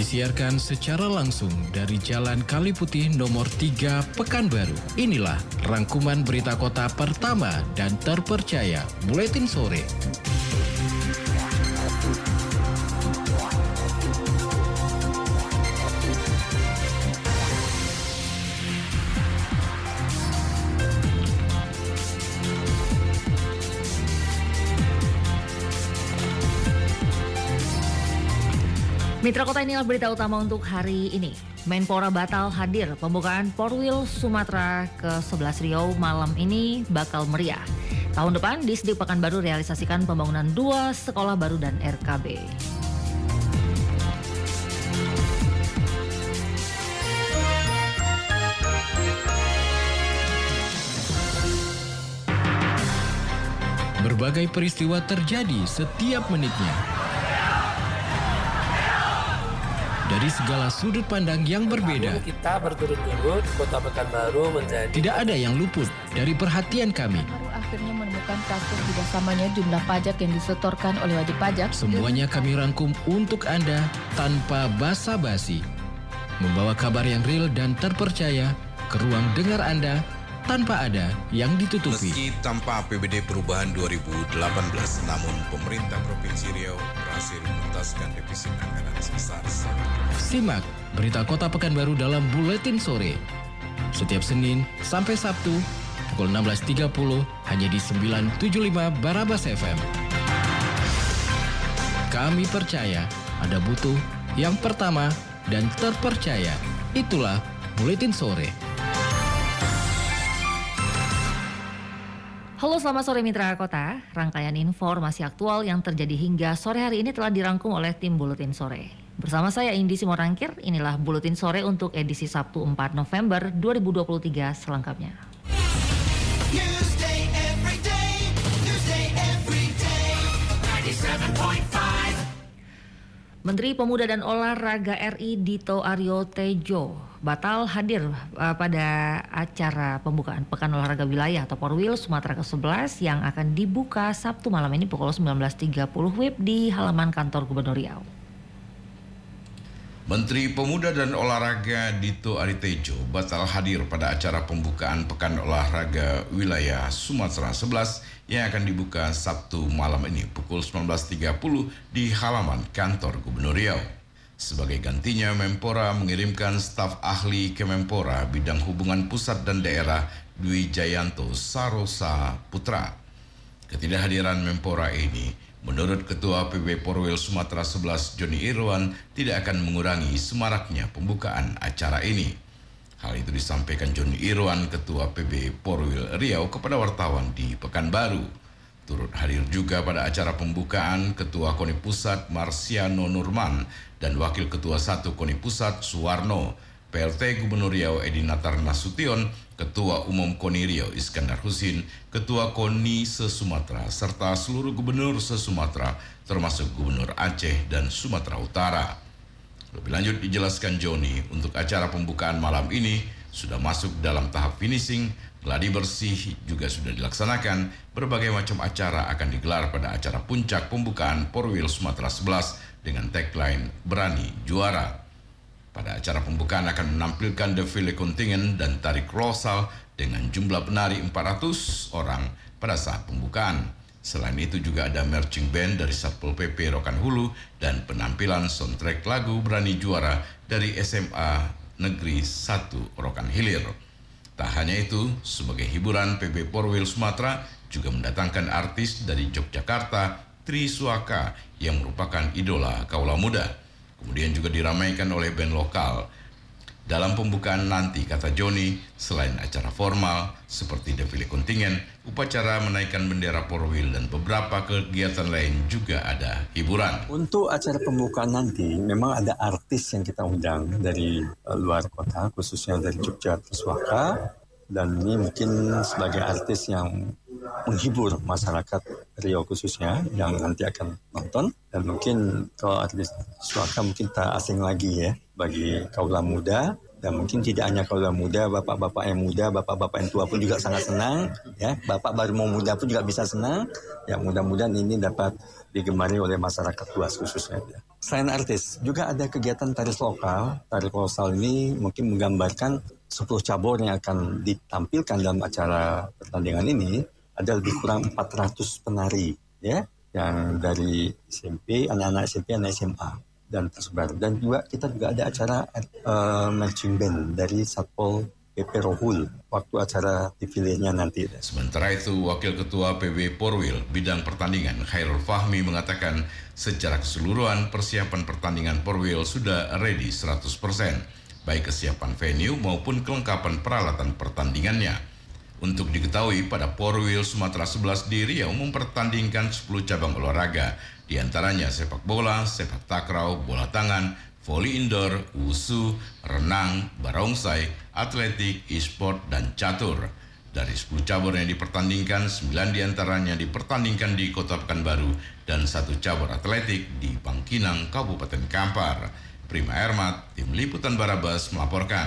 Disiarkan secara langsung dari Jalan Kali Putih nomor 3 Pekanbaru. Inilah rangkuman berita kota pertama dan terpercaya Buletin Sore. Mitra Kota inilah berita utama untuk hari ini. Menpora batal hadir pembukaan Porwil Sumatera ke-11 Riau malam ini bakal meriah. Tahun depan di Sedik Pekanbaru realisasikan pembangunan dua sekolah baru dan RKB. Berbagai peristiwa terjadi setiap menitnya. Dari segala sudut pandang yang berbeda, Namun kita berturut-turut Kota Pekanbaru menjadi tidak ada yang luput dari perhatian kami. Baru akhirnya menemukan kasus tidak samanya jumlah pajak yang disetorkan oleh wajib pajak. Semuanya kami rangkum untuk Anda tanpa basa-basi. Membawa kabar yang real dan terpercaya ke ruang dengar Anda tanpa ada yang ditutupi. Meski tanpa APBD perubahan 2018, namun pemerintah Provinsi Riau berhasil menuntaskan defisit anggaran sebesar Simak berita Kota Pekanbaru dalam Buletin Sore. Setiap Senin sampai Sabtu pukul 16.30 hanya di 975 Barabas FM. Kami percaya Anda butuh yang pertama dan terpercaya. Itulah Buletin Sore. Halo selamat sore Mitra Kota. Rangkaian informasi aktual yang terjadi hingga sore hari ini telah dirangkum oleh tim Buletin Sore. Bersama saya Indi Simorangkir, inilah Buletin Sore untuk edisi Sabtu 4 November 2023 selengkapnya. Newsday every day. Newsday every day. 97.5. Menteri Pemuda dan Olahraga RI Dito Aryo Tejo batal hadir uh, pada acara pembukaan Pekan Olahraga Wilayah atau Porwil Sumatera ke-11 yang akan dibuka Sabtu malam ini pukul 19.30 WIB di halaman kantor Gubernur Riau. Menteri Pemuda dan Olahraga Dito Aritejo batal hadir pada acara pembukaan Pekan Olahraga Wilayah Sumatera 11 yang akan dibuka Sabtu malam ini pukul 19.30 di halaman kantor Gubernur Riau. Sebagai gantinya, Mempora mengirimkan staf ahli Kemenpora bidang hubungan pusat dan daerah Dwi Jayanto Sarosa Putra. Ketidakhadiran Mempora ini menurut Ketua PB Porwil Sumatera 11 Joni Irwan tidak akan mengurangi semaraknya pembukaan acara ini. Hal itu disampaikan Joni Irwan Ketua PB Porwil Riau kepada wartawan di Pekanbaru. Turut hadir juga pada acara pembukaan Ketua KONI Pusat Marsiano Nurman dan Wakil Ketua 1 KONI Pusat Suwarno, PLT Gubernur Riau Edi Natar Nasution, Ketua Umum KONI Riau Iskandar Husin, Ketua KONI se-Sumatera, serta seluruh gubernur se-Sumatera, termasuk Gubernur Aceh dan Sumatera Utara. Lebih lanjut dijelaskan Joni, untuk acara pembukaan malam ini sudah masuk dalam tahap finishing, gladi bersih juga sudah dilaksanakan, berbagai macam acara akan digelar pada acara puncak pembukaan Porwil Sumatera 11 dengan tagline Berani Juara. Pada acara pembukaan akan menampilkan defile kontingen dan tarik kolosal dengan jumlah penari 400 orang pada saat pembukaan. Selain itu juga ada marching band dari Satpol PP Rokan Hulu dan penampilan soundtrack lagu Berani Juara dari SMA Negeri 1 Rokan Hilir. Tak hanya itu, sebagai hiburan PB Porwil Sumatera juga mendatangkan artis dari Yogyakarta, Tri Suaka yang merupakan idola kaula muda. Kemudian juga diramaikan oleh band lokal. Dalam pembukaan nanti, kata Joni, selain acara formal seperti defile kontingen, upacara menaikkan bendera Porwil dan beberapa kegiatan lain juga ada hiburan. Untuk acara pembukaan nanti, memang ada artis yang kita undang dari uh, luar kota, khususnya dari Jogja Priswaka. Dan ini mungkin sebagai artis yang menghibur masyarakat Riau khususnya yang nanti akan nonton. Dan mungkin kalau artis Suaka mungkin tak asing lagi ya bagi kaula muda dan mungkin tidak hanya kaula muda, bapak-bapak yang muda, bapak-bapak yang tua pun juga sangat senang, ya. Bapak baru mau muda pun juga bisa senang. Ya, mudah-mudahan ini dapat digemari oleh masyarakat luas khususnya. Ya. Selain artis, juga ada kegiatan tari lokal. Tari lokal ini mungkin menggambarkan 10 cabur yang akan ditampilkan dalam acara pertandingan ini ada lebih kurang 400 penari ya yang dari SMP, anak-anak SMP, anak SMA dan tersebar. Dan juga kita juga ada acara uh, marching band dari Satpol PP Rohul waktu acara defilenya nanti. Sementara itu, Wakil Ketua PB Porwil bidang pertandingan Khairul Fahmi mengatakan secara keseluruhan persiapan pertandingan Porwil sudah ready 100%, baik kesiapan venue maupun kelengkapan peralatan pertandingannya. Untuk diketahui, pada Porwil Sumatera 11 di Riau mempertandingkan 10 cabang olahraga, di antaranya sepak bola, sepak takraw, bola tangan, voli indoor, wusu, renang, barongsai, atletik, e-sport, dan catur. Dari 10 cabur yang dipertandingkan, 9 di antaranya dipertandingkan di Kota Pekanbaru dan satu cabur atletik di Bangkinang, Kabupaten Kampar. Prima Ermat, Tim Liputan Barabas melaporkan.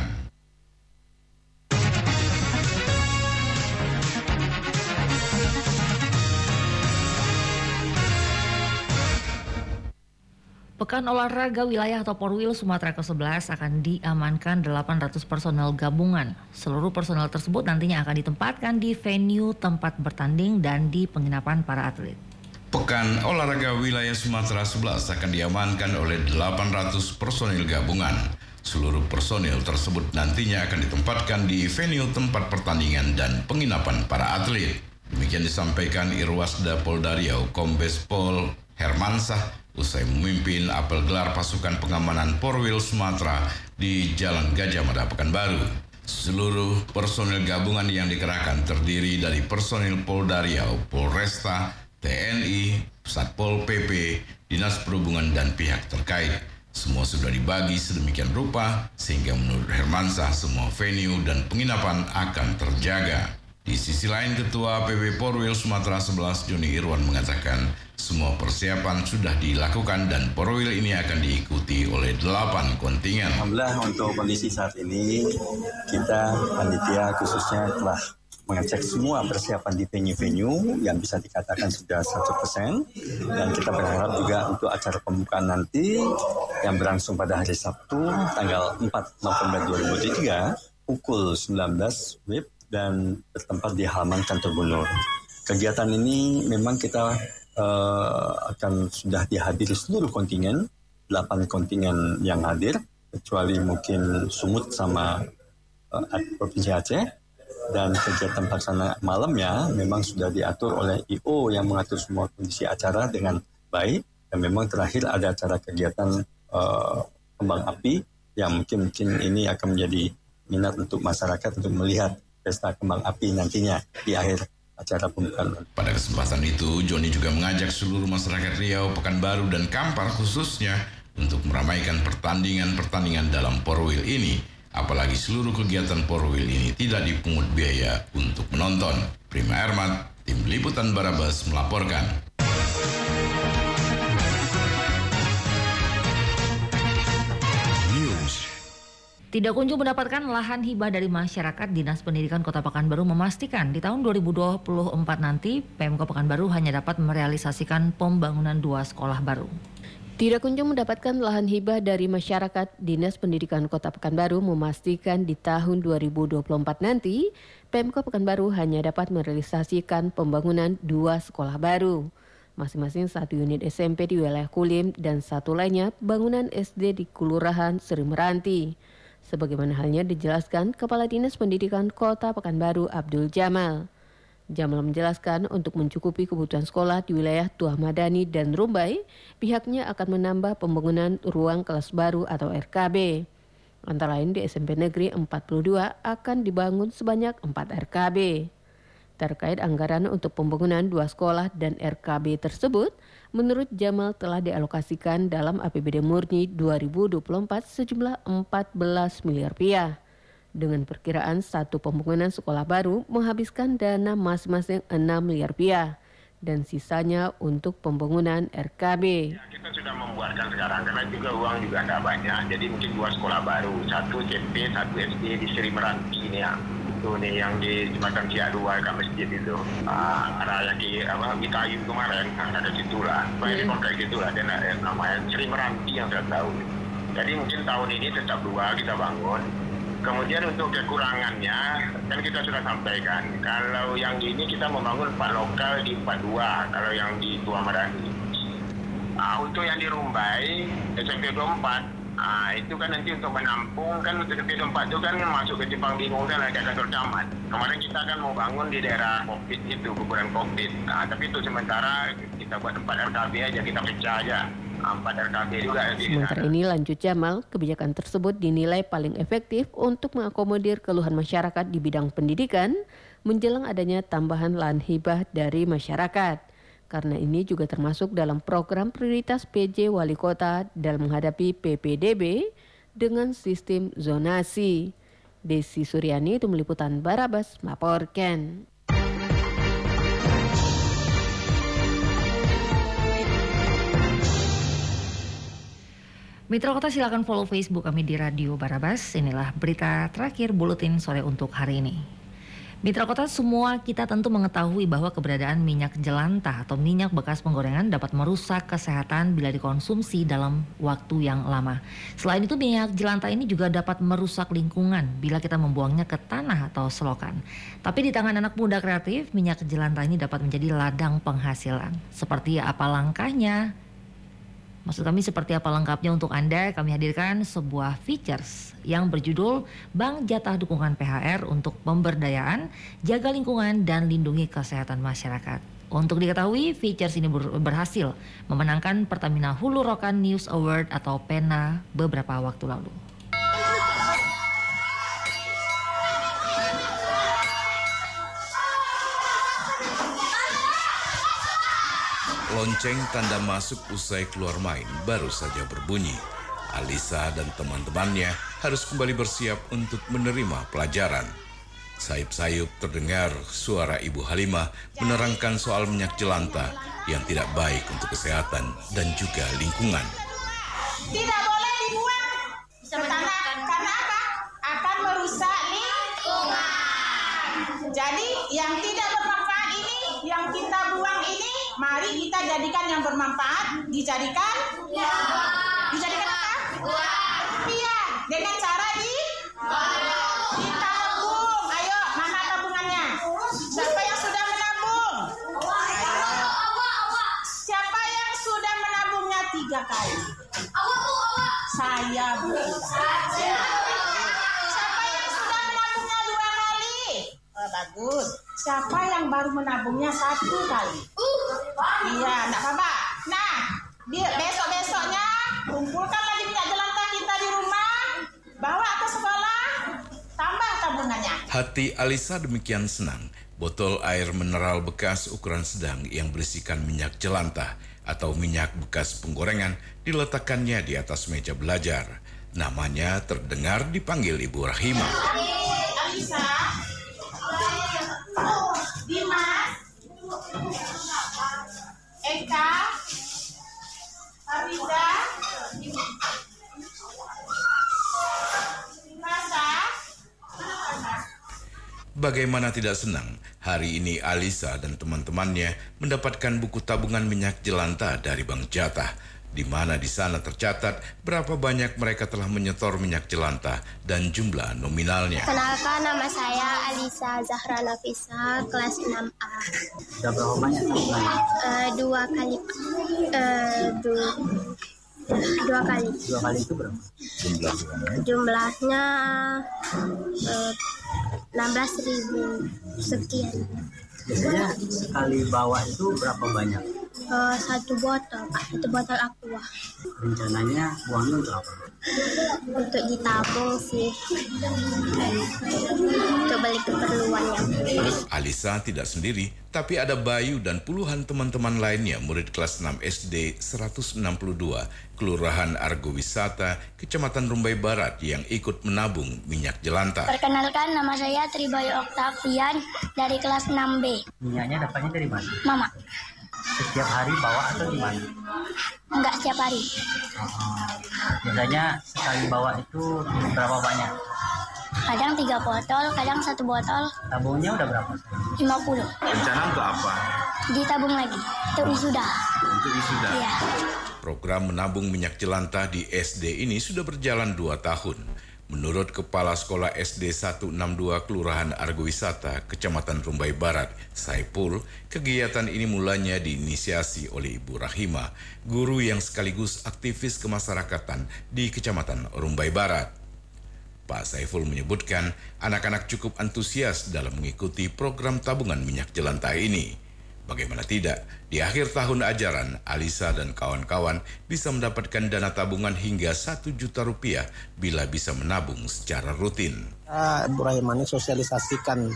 Pekan Olahraga Wilayah atau Porwil Sumatera ke-11 akan diamankan 800 personel gabungan. Seluruh personel tersebut nantinya akan ditempatkan di venue tempat bertanding dan di penginapan para atlet. Pekan Olahraga Wilayah Sumatera 11 akan diamankan oleh 800 personil gabungan. Seluruh personil tersebut nantinya akan ditempatkan di venue tempat pertandingan dan penginapan para atlet. Demikian disampaikan Irwasda Polda Riau Kombes Pol Hermansah usai memimpin apel gelar pasukan pengamanan Porwil Sumatera di Jalan Gajah Mada Pekanbaru. Seluruh personil gabungan yang dikerahkan terdiri dari personil Polda Riau, Polresta, TNI, Satpol PP, Dinas Perhubungan dan pihak terkait. Semua sudah dibagi sedemikian rupa sehingga menurut Hermansah semua venue dan penginapan akan terjaga. Di sisi lain, Ketua PB Porwil Sumatera 11 Joni Irwan mengatakan semua persiapan sudah dilakukan dan Porwil ini akan diikuti oleh delapan kontingen. Alhamdulillah untuk kondisi saat ini kita panitia khususnya telah mengecek semua persiapan di venue-venue yang bisa dikatakan sudah 100% dan kita berharap juga untuk acara pembukaan nanti yang berlangsung pada hari Sabtu tanggal 4 November 2023 pukul 19 WIB dan bertempat di halaman kantor gubernur. Kegiatan ini memang kita uh, akan sudah dihadiri seluruh kontingen, 8 kontingen yang hadir, kecuali mungkin Sumut sama uh, Provinsi Aceh. Dan kegiatan pelaksana malamnya memang sudah diatur oleh IO yang mengatur semua kondisi acara dengan baik. Dan memang terakhir ada acara kegiatan uh, kembang api yang mungkin mungkin ini akan menjadi minat untuk masyarakat untuk melihat pesta kembang api nantinya di akhir acara pembukaan. Pada kesempatan itu, Joni juga mengajak seluruh masyarakat Riau, Pekanbaru, dan Kampar khususnya untuk meramaikan pertandingan-pertandingan dalam Porwil ini. Apalagi seluruh kegiatan Porwil ini tidak dipungut biaya untuk menonton. Prima Ermat, Tim Liputan Barabas melaporkan. Tidak kunjung mendapatkan lahan hibah dari masyarakat, Dinas Pendidikan Kota Pekanbaru memastikan di tahun 2024 nanti PMK Pekanbaru hanya dapat merealisasikan pembangunan dua sekolah baru. Tidak kunjung mendapatkan lahan hibah dari masyarakat, Dinas Pendidikan Kota Pekanbaru memastikan di tahun 2024 nanti PMK Pekanbaru hanya dapat merealisasikan pembangunan dua sekolah baru. Masing-masing satu unit SMP di wilayah Kulim dan satu lainnya bangunan SD di Kelurahan Seri Meranti sebagaimana halnya dijelaskan Kepala Dinas Pendidikan Kota Pekanbaru Abdul Jamal. Jamal menjelaskan untuk mencukupi kebutuhan sekolah di wilayah Tuah Madani dan Rumbai, pihaknya akan menambah pembangunan ruang kelas baru atau RKB. Antara lain di SMP Negeri 42 akan dibangun sebanyak 4 RKB. Terkait anggaran untuk pembangunan dua sekolah dan RKB tersebut, menurut Jamal telah dialokasikan dalam APBD murni 2024 sejumlah 14 miliar rupiah. Dengan perkiraan satu pembangunan sekolah baru menghabiskan dana masing-masing 6 miliar rupiah dan sisanya untuk pembangunan RKB. Kita sudah membuatkan sekarang karena juga uang juga tidak banyak. Jadi mungkin dua sekolah baru, satu CP, satu SD di Sri Meranti ini ya. Itu nih yang di Jembatan Siak dua kat masjid itu. Ah, ada yang di apa di kayu kemarin, ah, ada situ lah. Banyak di kontrak situ lah. Dan ada namanya Sri Meranti yang saya tahu. Jadi mungkin tahun ini tetap dua kita bangun. Kemudian untuk kekurangannya, kan kita sudah sampaikan. Kalau yang ini kita membangun empat lokal di 42, kalau yang di Tua Madani. Ah, untuk yang di Rumbai, SMP 24, ah, itu kan nanti untuk menampung, kan SMP 24 itu kan masuk ke Jepang Bingung dan agak kantor camat. Kemarin kita kan mau bangun di daerah COVID itu, kuburan COVID. Ah, tapi itu sementara kita buat tempat RKB aja, kita pecah aja. Di Sementara ini lanjut Jamal, kebijakan tersebut dinilai paling efektif untuk mengakomodir keluhan masyarakat di bidang pendidikan menjelang adanya tambahan lahan hibah dari masyarakat. Karena ini juga termasuk dalam program prioritas PJ Wali Kota dalam menghadapi PPDB dengan sistem zonasi. Desi Suryani itu meliputan Barabas melaporkan. Mitra Kota silakan follow Facebook kami di Radio Barabas. Inilah berita terakhir buletin sore untuk hari ini. Mitra Kota semua kita tentu mengetahui bahwa keberadaan minyak jelantah atau minyak bekas penggorengan dapat merusak kesehatan bila dikonsumsi dalam waktu yang lama. Selain itu minyak jelantah ini juga dapat merusak lingkungan bila kita membuangnya ke tanah atau selokan. Tapi di tangan anak muda kreatif, minyak jelantah ini dapat menjadi ladang penghasilan. Seperti apa langkahnya? Maksud kami seperti apa lengkapnya untuk Anda, kami hadirkan sebuah features yang berjudul Bank Jatah Dukungan PHR untuk Pemberdayaan, Jaga Lingkungan, dan Lindungi Kesehatan Masyarakat. Untuk diketahui, features ini ber- berhasil memenangkan Pertamina Hulu Rokan News Award atau PENA beberapa waktu lalu. Lonceng tanda masuk usai keluar main baru saja berbunyi. Alisa dan teman-temannya harus kembali bersiap untuk menerima pelajaran. Sayup-sayup terdengar suara Ibu Halimah menerangkan soal minyak jelantah yang tidak baik untuk kesehatan dan juga lingkungan. Tidak boleh dibuang tanah karena apa? Akan merusak lingkungan. Jadi yang tidak bermanfaat ini, yang kita buang ini, mari jadikan yang bermanfaat, dijadikan dijadikan apa? Iya, dengan cara di ditabung. Ayo, mana tabungannya? Siapa yang sudah menabung? Siapa yang sudah menabungnya tiga kali? Saya bu. Siapa yang sudah menabungnya dua kali? Oh, bagus. Siapa yang baru menabungnya satu kali? Iya, enggak apa-apa. Nah, dia besok-besoknya kumpulkan lagi minyak jelantah kita di rumah, bawa ke sekolah, tambah tabungannya. Hati Alisa demikian senang. Botol air mineral bekas ukuran sedang yang berisikan minyak jelantah atau minyak bekas penggorengan diletakkannya di atas meja belajar. Namanya terdengar dipanggil Ibu Rahima. Alisa, Bagaimana tidak senang, hari ini Alisa dan teman-temannya mendapatkan buku tabungan minyak jelantah dari Bank Jatah, di mana di sana tercatat berapa banyak mereka telah menyetor minyak jelantah dan jumlah nominalnya. Kenalkan nama saya Alisa Zahra Nafisa, kelas 6A. Sudah berapa banyak? Eh, dua kali, eh, dua, dua kali. Dua kali itu berapa? Jumlah Jumlahnya eh, 16 ribu sekian. Biasanya sekali bawa itu berapa banyak? Eh, satu botol. Satu botol aqua. Rencananya uangnya untuk apa? Untuk ditabung sih. Untuk beli keperluannya. Alisa tidak sendiri, tapi ada Bayu dan puluhan teman-teman lainnya murid kelas 6 SD 162 Kelurahan Argo Wisata, Kecamatan Rumbai Barat yang ikut menabung minyak jelantah. Perkenalkan nama saya Tribayu Oktavian dari kelas 6B. Minyaknya dapatnya dari mana? Mama. Setiap hari bawa atau gimana? Enggak setiap hari. Biasanya sekali bawa itu berapa banyak? Kadang tiga botol, kadang satu botol, Tabungnya udah berapa? 50. Rencana untuk apa? Ditabung lagi. Untuk wisuda. Untuk wisuda. Iya. Program menabung minyak jelantah di SD ini sudah berjalan dua tahun. Menurut Kepala Sekolah SD 162 Kelurahan Argowisata, Kecamatan Rumbai Barat, Saipul, kegiatan ini mulanya diinisiasi oleh Ibu Rahima, guru yang sekaligus aktivis kemasyarakatan di Kecamatan Rumbai Barat. Pak Saiful menyebutkan anak-anak cukup antusias dalam mengikuti program tabungan minyak jelantah ini. Bagaimana tidak, di akhir tahun ajaran, Alisa dan kawan-kawan bisa mendapatkan dana tabungan hingga 1 juta rupiah bila bisa menabung secara rutin. uh, Bu Rahimani sosialisasikan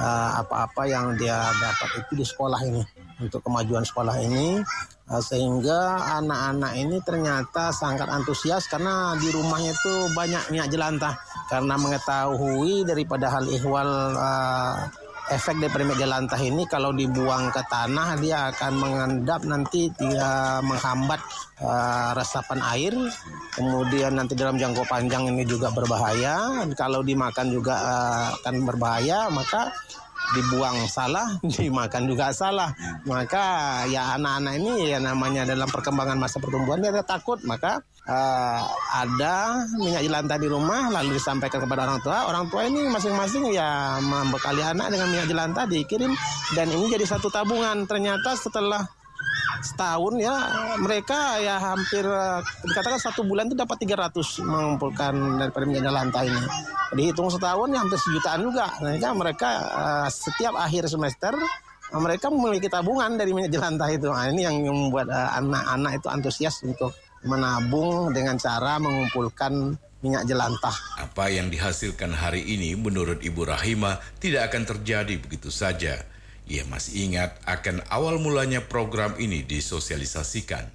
uh, apa-apa yang dia dapat itu di sekolah ini untuk kemajuan sekolah ini uh, sehingga anak-anak ini ternyata sangat antusias karena di rumahnya itu banyak minyak jelantah karena mengetahui daripada hal ihwal uh, efek dari jelantah ini kalau dibuang ke tanah dia akan mengendap nanti dia menghambat uh, resapan air. Kemudian nanti dalam jangka panjang ini juga berbahaya. Kalau dimakan juga uh, akan berbahaya maka dibuang salah dimakan juga salah. Maka ya anak-anak ini ya namanya dalam perkembangan masa pertumbuhan dia takut. Maka uh, ada minyak jelantah di rumah lalu disampaikan kepada orang tua. Orang tua ini masing-masing ya membekali anak dengan minyak jelantah dikirim. Dan ini jadi satu tabungan. Ternyata setelah setahun ya. Mereka ya hampir dikatakan satu bulan itu dapat 300 mengumpulkan daripada minyak jelantah ini. Dihitung setahun ya hampir sejutaan juga. Mereka mereka eh, setiap akhir semester mereka memiliki tabungan dari minyak jelantah itu. Nah, ini yang membuat eh, anak-anak itu antusias untuk menabung dengan cara mengumpulkan minyak jelantah. Apa yang dihasilkan hari ini menurut Ibu Rahima tidak akan terjadi begitu saja. Ia masih ingat akan awal mulanya program ini disosialisasikan.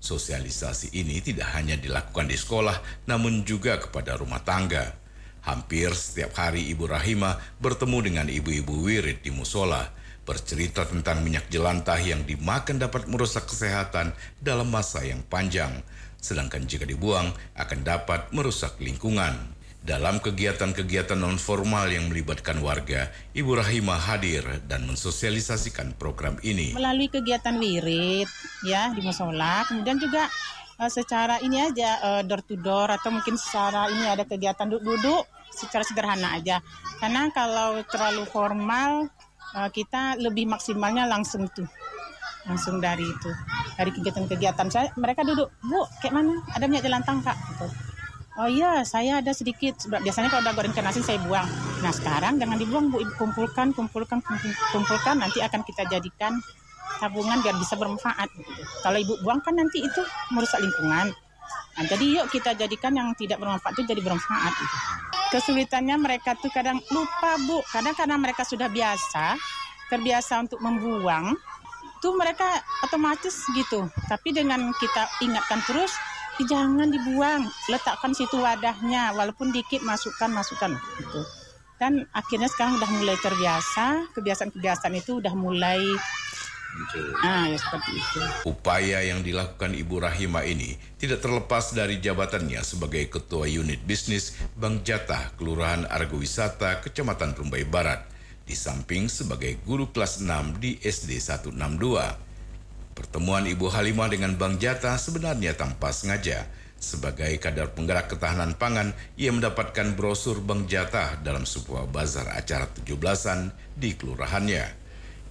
Sosialisasi ini tidak hanya dilakukan di sekolah, namun juga kepada rumah tangga. Hampir setiap hari Ibu Rahima bertemu dengan ibu-ibu wirid di musola, bercerita tentang minyak jelantah yang dimakan dapat merusak kesehatan dalam masa yang panjang, sedangkan jika dibuang akan dapat merusak lingkungan. Dalam kegiatan-kegiatan non-formal yang melibatkan warga, Ibu Rahima hadir dan mensosialisasikan program ini. melalui kegiatan wirid ya di musola kemudian juga eh, secara ini aja eh, door to door atau mungkin secara ini ada kegiatan duduk-duduk secara sederhana aja karena kalau terlalu formal eh, kita lebih maksimalnya langsung tuh langsung dari itu dari kegiatan-kegiatan saya mereka duduk bu kayak mana ada minyak jelantang kak gitu. Oh iya, saya ada sedikit. Biasanya kalau udah goreng ikan asin saya buang. Nah sekarang jangan dibuang bu, kumpulkan, kumpulkan, kumpul- kumpulkan. Nanti akan kita jadikan tabungan biar bisa bermanfaat. gitu. Kalau ibu buang kan nanti itu merusak lingkungan. Nah, jadi yuk kita jadikan yang tidak bermanfaat itu jadi bermanfaat. gitu. Kesulitannya mereka tuh kadang lupa bu. Kadang karena mereka sudah biasa, terbiasa untuk membuang, tuh mereka otomatis gitu. Tapi dengan kita ingatkan terus, "Ih, jangan dibuang, letakkan situ wadahnya, walaupun dikit masukkan masukkan gitu. Dan akhirnya sekarang udah mulai terbiasa, kebiasaan-kebiasaan itu udah mulai ah ya seperti itu. Upaya yang dilakukan Ibu Rahima ini tidak terlepas dari jabatannya sebagai Ketua Unit Bisnis Bank Jatah Kelurahan Argowisata Kecamatan Rumbai Barat, di samping sebagai guru kelas 6 di SD 162. Pertemuan Ibu Halimah dengan Bank Jatah sebenarnya tanpa sengaja. Sebagai kadar penggerak ketahanan pangan, ia mendapatkan brosur Bank Jatah dalam sebuah bazar acara 17-an di kelurahannya.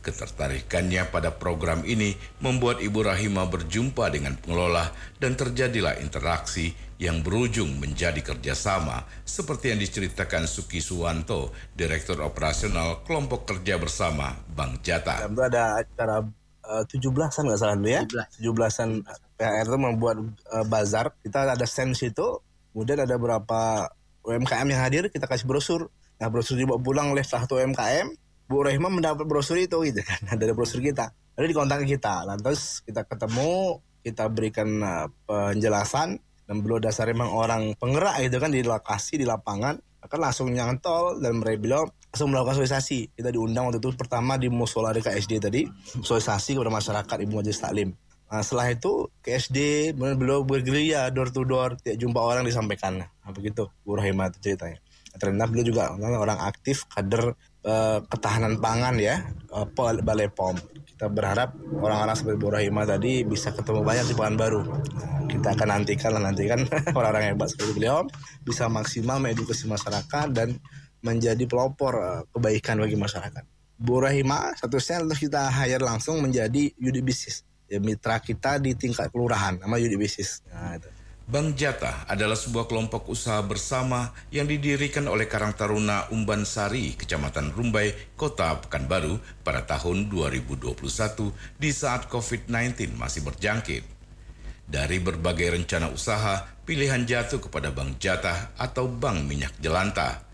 Ketertarikannya pada program ini membuat Ibu Rahima berjumpa dengan pengelola dan terjadilah interaksi yang berujung menjadi kerjasama seperti yang diceritakan Suki Suwanto, Direktur Operasional Kelompok Kerja Bersama Bank Jatah. Itu ada acara eh, 17-an nggak salah dulu ya? 17-an PHR itu membuat eh, bazar. Kita ada stand situ, kemudian ada beberapa UMKM yang hadir, kita kasih brosur. Nah brosur dibawa pulang oleh salah satu UMKM, Bu Rahima mendapat brosur itu gitu kan, dari brosur kita. Lalu dikontak kita, lantas kita ketemu, kita berikan eh, penjelasan, dan beliau dasarnya memang orang penggerak gitu kan di lokasi, di lapangan. Akan langsung nyantol dan mereka bilang langsung melakukan sosialisasi. Kita diundang waktu itu pertama di Musola di KSD tadi, sosialisasi kepada masyarakat Ibu Majelis Taklim. Nah, setelah itu ke SD, kemudian beliau bergerilya door to door, tiap jumpa orang disampaikan. Nah, begitu Bu Rahima itu ceritanya. Ternyata beliau juga orang aktif kader eh, ketahanan pangan ya, Pol- Balai POM. Kita berharap orang-orang seperti Bu Rahima tadi bisa ketemu banyak di Pekanbaru. Nah, kita akan nantikan lah nantikan orang-orang hebat seperti beliau bisa maksimal mengedukasi masyarakat dan menjadi pelopor eh, kebaikan bagi masyarakat. Bu Rahima statusnya harus kita hire langsung menjadi unit bisnis. Ya, mitra kita di tingkat kelurahan nama unit bisnis. Nah, itu. Bank Jatah adalah sebuah kelompok usaha bersama yang didirikan oleh Karang Taruna Umban Sari, Kecamatan Rumbai, Kota Pekanbaru pada tahun 2021 di saat COVID-19 masih berjangkit. Dari berbagai rencana usaha, pilihan jatuh kepada Bank Jatah atau Bank Minyak Jelantah.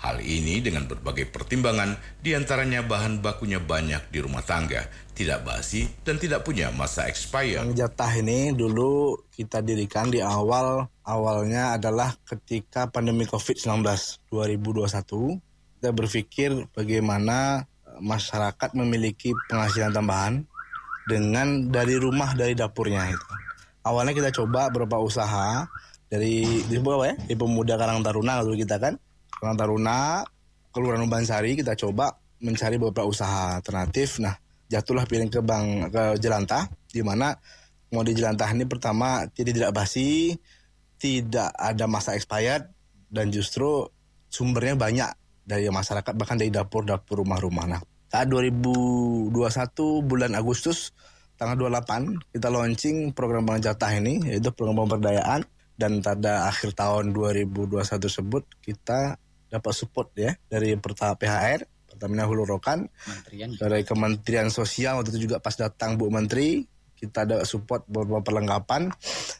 Hal ini dengan berbagai pertimbangan, di antaranya bahan bakunya banyak di rumah tangga, tidak basi, dan tidak punya masa expire. Bank Jatah ini dulu kita dirikan di awal awalnya adalah ketika pandemi COVID-19 2021. Kita berpikir bagaimana eh, masyarakat memiliki penghasilan tambahan dengan dari rumah dari dapurnya itu. Awalnya kita coba beberapa usaha dari di apa ya? Di Pemuda Karang Taruna dulu kita kan. Karang Taruna, Kelurahan Umbansari kita coba mencari beberapa usaha alternatif. Nah, jatuhlah pilihan ke Bank ke Jelantah di mana mau di Jelantah ini pertama tidak tidak basi, tidak ada masa expired dan justru sumbernya banyak dari masyarakat bahkan dari dapur-dapur rumah-rumah. Nah, saat 2021 bulan Agustus tanggal 28 kita launching program Bank Jatah ini yaitu program pemberdayaan dan pada akhir tahun 2021 tersebut kita dapat support ya dari pertama PHR Pertamina Hulu Rokan dari Kementerian Sosial waktu itu juga pas datang Bu Menteri kita ada support beberapa perlengkapan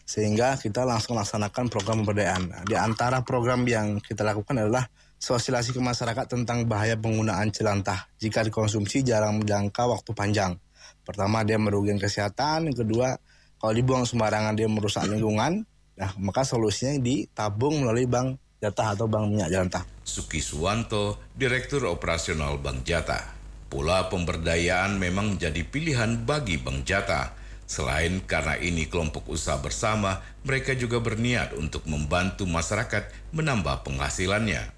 sehingga kita langsung laksanakan program pemberdayaan. Nah, di antara program yang kita lakukan adalah sosialisasi ke masyarakat tentang bahaya penggunaan jelantah jika dikonsumsi jarang menjangka waktu panjang. Pertama dia merugikan kesehatan, kedua kalau dibuang sembarangan dia merusak lingkungan. Nah, maka solusinya ditabung melalui bank jatah atau bank minyak jelantah. Suki Suwanto, Direktur Operasional Bank Jatah. Pola pemberdayaan memang menjadi pilihan bagi Bank Jatah. Selain karena ini kelompok usaha bersama, mereka juga berniat untuk membantu masyarakat menambah penghasilannya.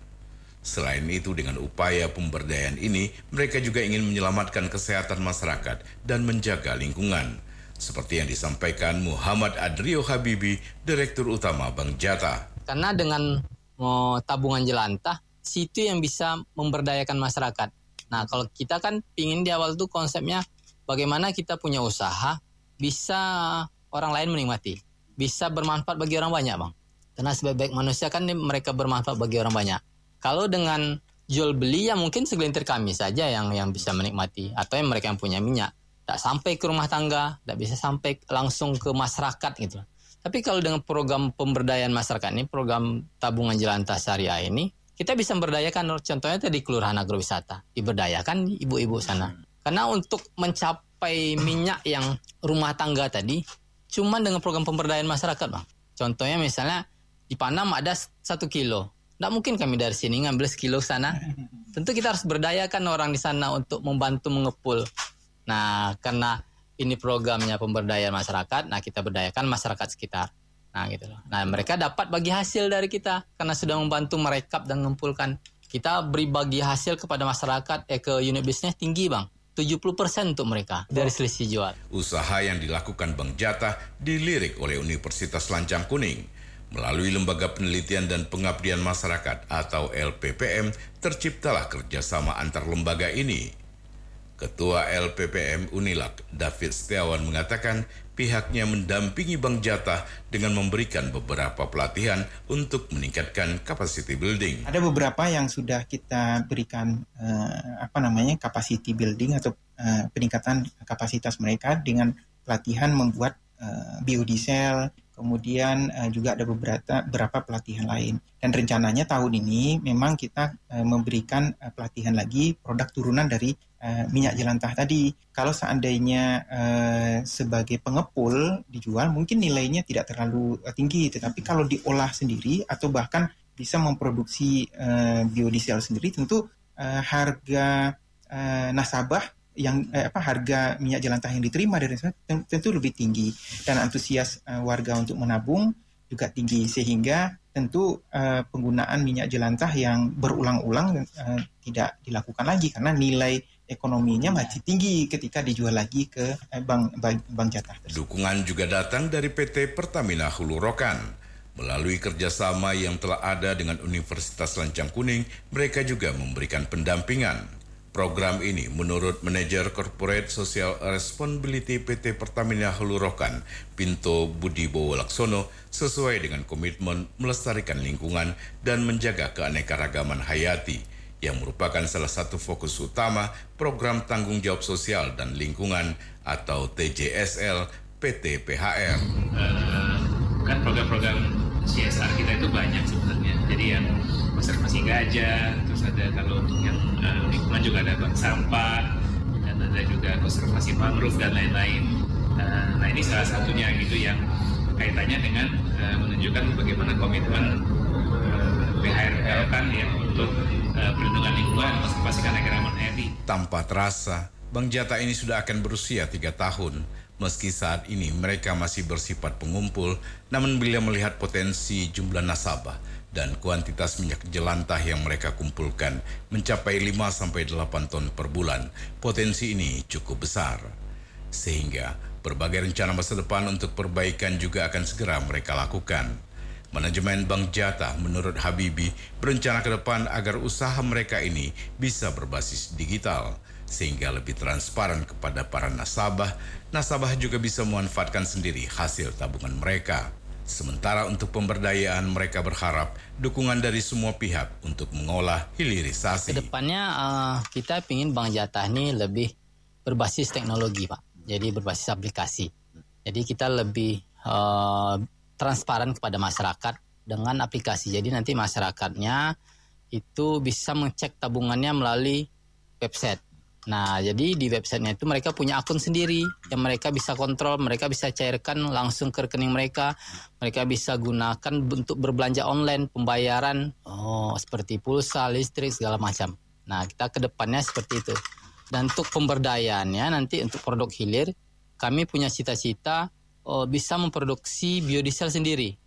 Selain itu, dengan upaya pemberdayaan ini, mereka juga ingin menyelamatkan kesehatan masyarakat dan menjaga lingkungan. Seperti yang disampaikan Muhammad Adrio Habibi, Direktur Utama Bank Jatah. Karena dengan mau tabungan jelantah, situ yang bisa memberdayakan masyarakat. Nah, kalau kita kan pingin di awal tuh konsepnya bagaimana kita punya usaha bisa orang lain menikmati, bisa bermanfaat bagi orang banyak, bang. Karena sebaik-baik manusia kan mereka bermanfaat bagi orang banyak. Kalau dengan jual beli ya mungkin segelintir kami saja yang yang bisa menikmati atau yang mereka yang punya minyak, tak sampai ke rumah tangga, tak bisa sampai langsung ke masyarakat gitu. Tapi kalau dengan program pemberdayaan masyarakat ini, program tabungan jelantah syariah ini, kita bisa memberdayakan contohnya tadi kelurahan agrowisata, diberdayakan ibu-ibu sana. Karena untuk mencapai minyak yang rumah tangga tadi, cuma dengan program pemberdayaan masyarakat, bang. Contohnya misalnya di Panam ada satu kilo, tidak mungkin kami dari sini ngambil sekilo sana. Tentu kita harus berdayakan orang di sana untuk membantu mengepul. Nah, karena ini programnya pemberdayaan masyarakat, nah kita berdayakan masyarakat sekitar. Nah, gitu loh. Nah, mereka dapat bagi hasil dari kita karena sudah membantu merekap dan mengumpulkan. Kita beri bagi hasil kepada masyarakat eh ke unit bisnis tinggi, Bang. 70% untuk mereka dari selisih jual. Usaha yang dilakukan Bank Jatah dilirik oleh Universitas Lancang Kuning. Melalui Lembaga Penelitian dan Pengabdian Masyarakat atau LPPM, terciptalah kerjasama antar lembaga ini. Ketua LPPM Unilak, David Setiawan mengatakan pihaknya mendampingi Bank Jatah dengan memberikan beberapa pelatihan untuk meningkatkan capacity building. Ada beberapa yang sudah kita berikan eh, apa namanya capacity building atau eh, peningkatan kapasitas mereka dengan pelatihan membuat eh, biodiesel, kemudian eh, juga ada beberapa beberapa pelatihan lain. Dan rencananya tahun ini memang kita eh, memberikan eh, pelatihan lagi produk turunan dari eh, minyak jelantah tadi. Kalau seandainya eh, sebagai pengepul dijual, mungkin nilainya tidak terlalu tinggi, tetapi kalau diolah sendiri atau bahkan bisa memproduksi uh, biodiesel sendiri tentu uh, harga uh, nasabah yang eh, apa harga minyak jelantah yang diterima dari tentu lebih tinggi dan antusias uh, warga untuk menabung juga tinggi sehingga tentu uh, penggunaan minyak jelantah yang berulang-ulang uh, tidak dilakukan lagi karena nilai ekonominya masih tinggi ketika dijual lagi ke eh, bank bank, bank jatah. Dukungan juga datang dari PT Pertamina Hulu Rokan. Melalui kerjasama yang telah ada dengan Universitas Lancang Kuning, mereka juga memberikan pendampingan. Program ini menurut manajer Corporate Social Responsibility PT Pertamina Hulu Rokan, Pinto Budi Bowo Laksono, sesuai dengan komitmen melestarikan lingkungan dan menjaga keanekaragaman hayati, yang merupakan salah satu fokus utama program tanggung jawab sosial dan lingkungan atau TJSL PT PHR. kan program-program CSR kita itu banyak sebenarnya. Jadi yang konservasi gajah, terus ada kalau untuk yang uh, lingkungan juga ada bank sampah, dan ada juga konservasi mangrove dan lain-lain. Uh, nah ini salah satunya gitu yang kaitannya dengan uh, menunjukkan bagaimana komitmen uh, PHR kan ya untuk perlindungan lingkungan, konservasi keanekaragaman hayati. Tanpa terasa, Bank Jata ini sudah akan berusia tiga tahun. Meski saat ini mereka masih bersifat pengumpul, namun bila melihat potensi jumlah nasabah dan kuantitas minyak jelantah yang mereka kumpulkan mencapai 5-8 ton per bulan, potensi ini cukup besar. Sehingga berbagai rencana masa depan untuk perbaikan juga akan segera mereka lakukan. Manajemen Bank Jatah menurut Habibi berencana ke depan agar usaha mereka ini bisa berbasis digital sehingga lebih transparan kepada para nasabah. Nasabah juga bisa memanfaatkan sendiri hasil tabungan mereka. Sementara untuk pemberdayaan mereka berharap dukungan dari semua pihak untuk mengolah hilirisasi. Ke depannya uh, kita ingin Bank Jatah ini lebih berbasis teknologi Pak. Jadi berbasis aplikasi. Jadi kita lebih uh, transparan kepada masyarakat dengan aplikasi. Jadi nanti masyarakatnya itu bisa mengecek tabungannya melalui website. Nah, jadi di websitenya itu mereka punya akun sendiri yang mereka bisa kontrol, mereka bisa cairkan langsung ke rekening mereka, mereka bisa gunakan untuk berbelanja online, pembayaran, oh seperti pulsa, listrik segala macam. Nah, kita ke depannya seperti itu. Dan untuk pemberdayaannya nanti untuk produk hilir, kami punya cita-cita oh, bisa memproduksi biodiesel sendiri.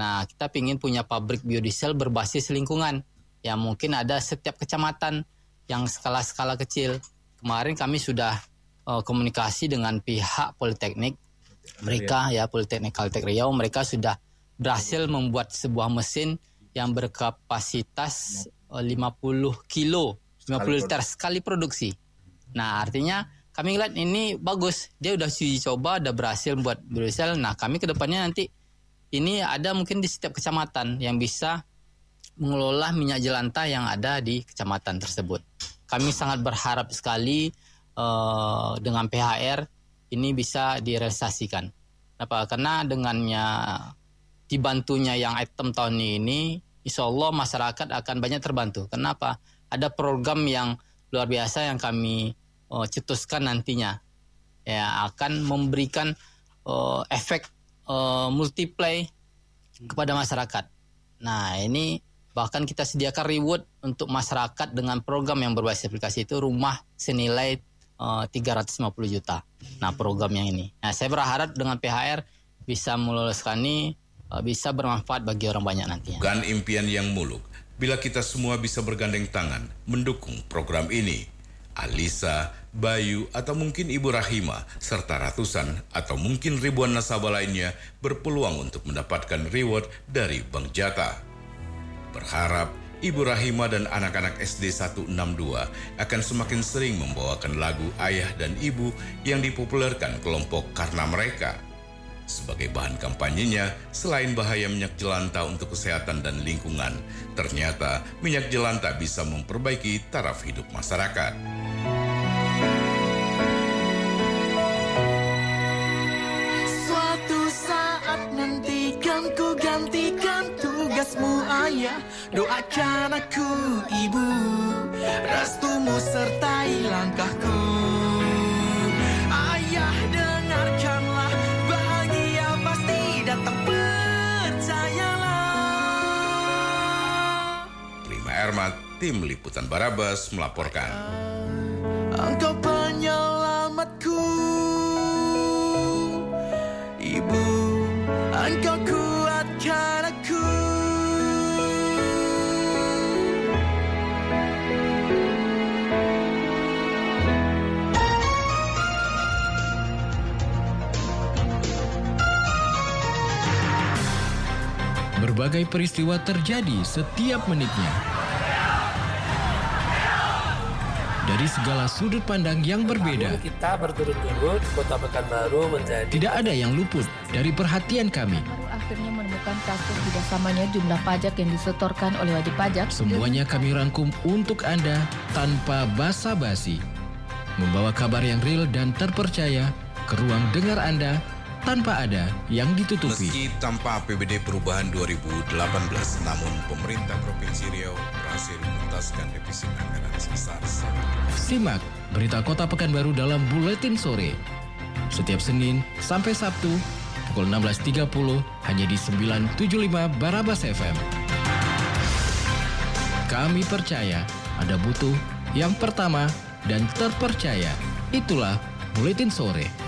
Nah, kita ingin punya pabrik biodiesel berbasis lingkungan yang mungkin ada setiap kecamatan yang skala-skala kecil kemarin kami sudah uh, komunikasi dengan pihak Politeknik. Mereka ya Politeknik Kaltek Riau mereka sudah berhasil membuat sebuah mesin yang berkapasitas uh, 50 kilo 50 liter sekali produksi. Nah artinya kami lihat ini bagus. Dia udah uji coba udah berhasil buat biodiesel. Nah kami ke depannya nanti ini ada mungkin di setiap kecamatan yang bisa mengelola minyak jelantah yang ada di kecamatan tersebut kami sangat berharap sekali uh, dengan PHR ini bisa direalisasikan. Apa? Karena dengannya dibantunya yang item tahun ini, insya Allah masyarakat akan banyak terbantu. Kenapa? Ada program yang luar biasa yang kami uh, cetuskan nantinya, ya akan memberikan uh, efek uh, multiply kepada masyarakat. Nah ini bahkan kita sediakan reward untuk masyarakat dengan program yang berbasis aplikasi itu rumah senilai uh, 350 juta. Nah program yang ini. Nah saya berharap dengan PHR bisa meluluskan ini uh, bisa bermanfaat bagi orang banyak nantinya. Bukan impian yang muluk. Bila kita semua bisa bergandeng tangan mendukung program ini. Alisa, Bayu, atau mungkin Ibu Rahima, serta ratusan atau mungkin ribuan nasabah lainnya berpeluang untuk mendapatkan reward dari Bank Jatah. Berharap Ibu Rahima dan anak-anak SD 162 akan semakin sering membawakan lagu ayah dan ibu yang dipopulerkan kelompok karena mereka. Sebagai bahan kampanyenya, selain bahaya minyak jelantah untuk kesehatan dan lingkungan, ternyata minyak jelantah bisa memperbaiki taraf hidup masyarakat. Tugasmu ayah Doakan aku ibu. Restumu sertai langkahku. Ayah dengarkanlah. Bahagia pasti datang. Percayalah. Tim Liputan Barabas melaporkan. Engkau Berbagai peristiwa terjadi setiap menitnya. Dari segala sudut pandang yang berbeda, Namun kita berturut-turut Kota Pekanbaru menjadi tidak ada yang luput dari perhatian kami. akhirnya menemukan kasus tidak samanya jumlah pajak yang disetorkan oleh wajib pajak. Semuanya kami rangkum untuk Anda tanpa basa-basi. Membawa kabar yang real dan terpercaya ke ruang dengar Anda tanpa ada yang ditutupi. Meski tanpa APBD perubahan 2018, namun pemerintah Provinsi Riau berhasil menuntaskan defisit anggaran sebesar Simak berita Kota Pekanbaru dalam Buletin Sore. Setiap Senin sampai Sabtu pukul 16.30 hanya di 975 Barabas FM. Kami percaya Anda butuh yang pertama dan terpercaya. Itulah Buletin Sore.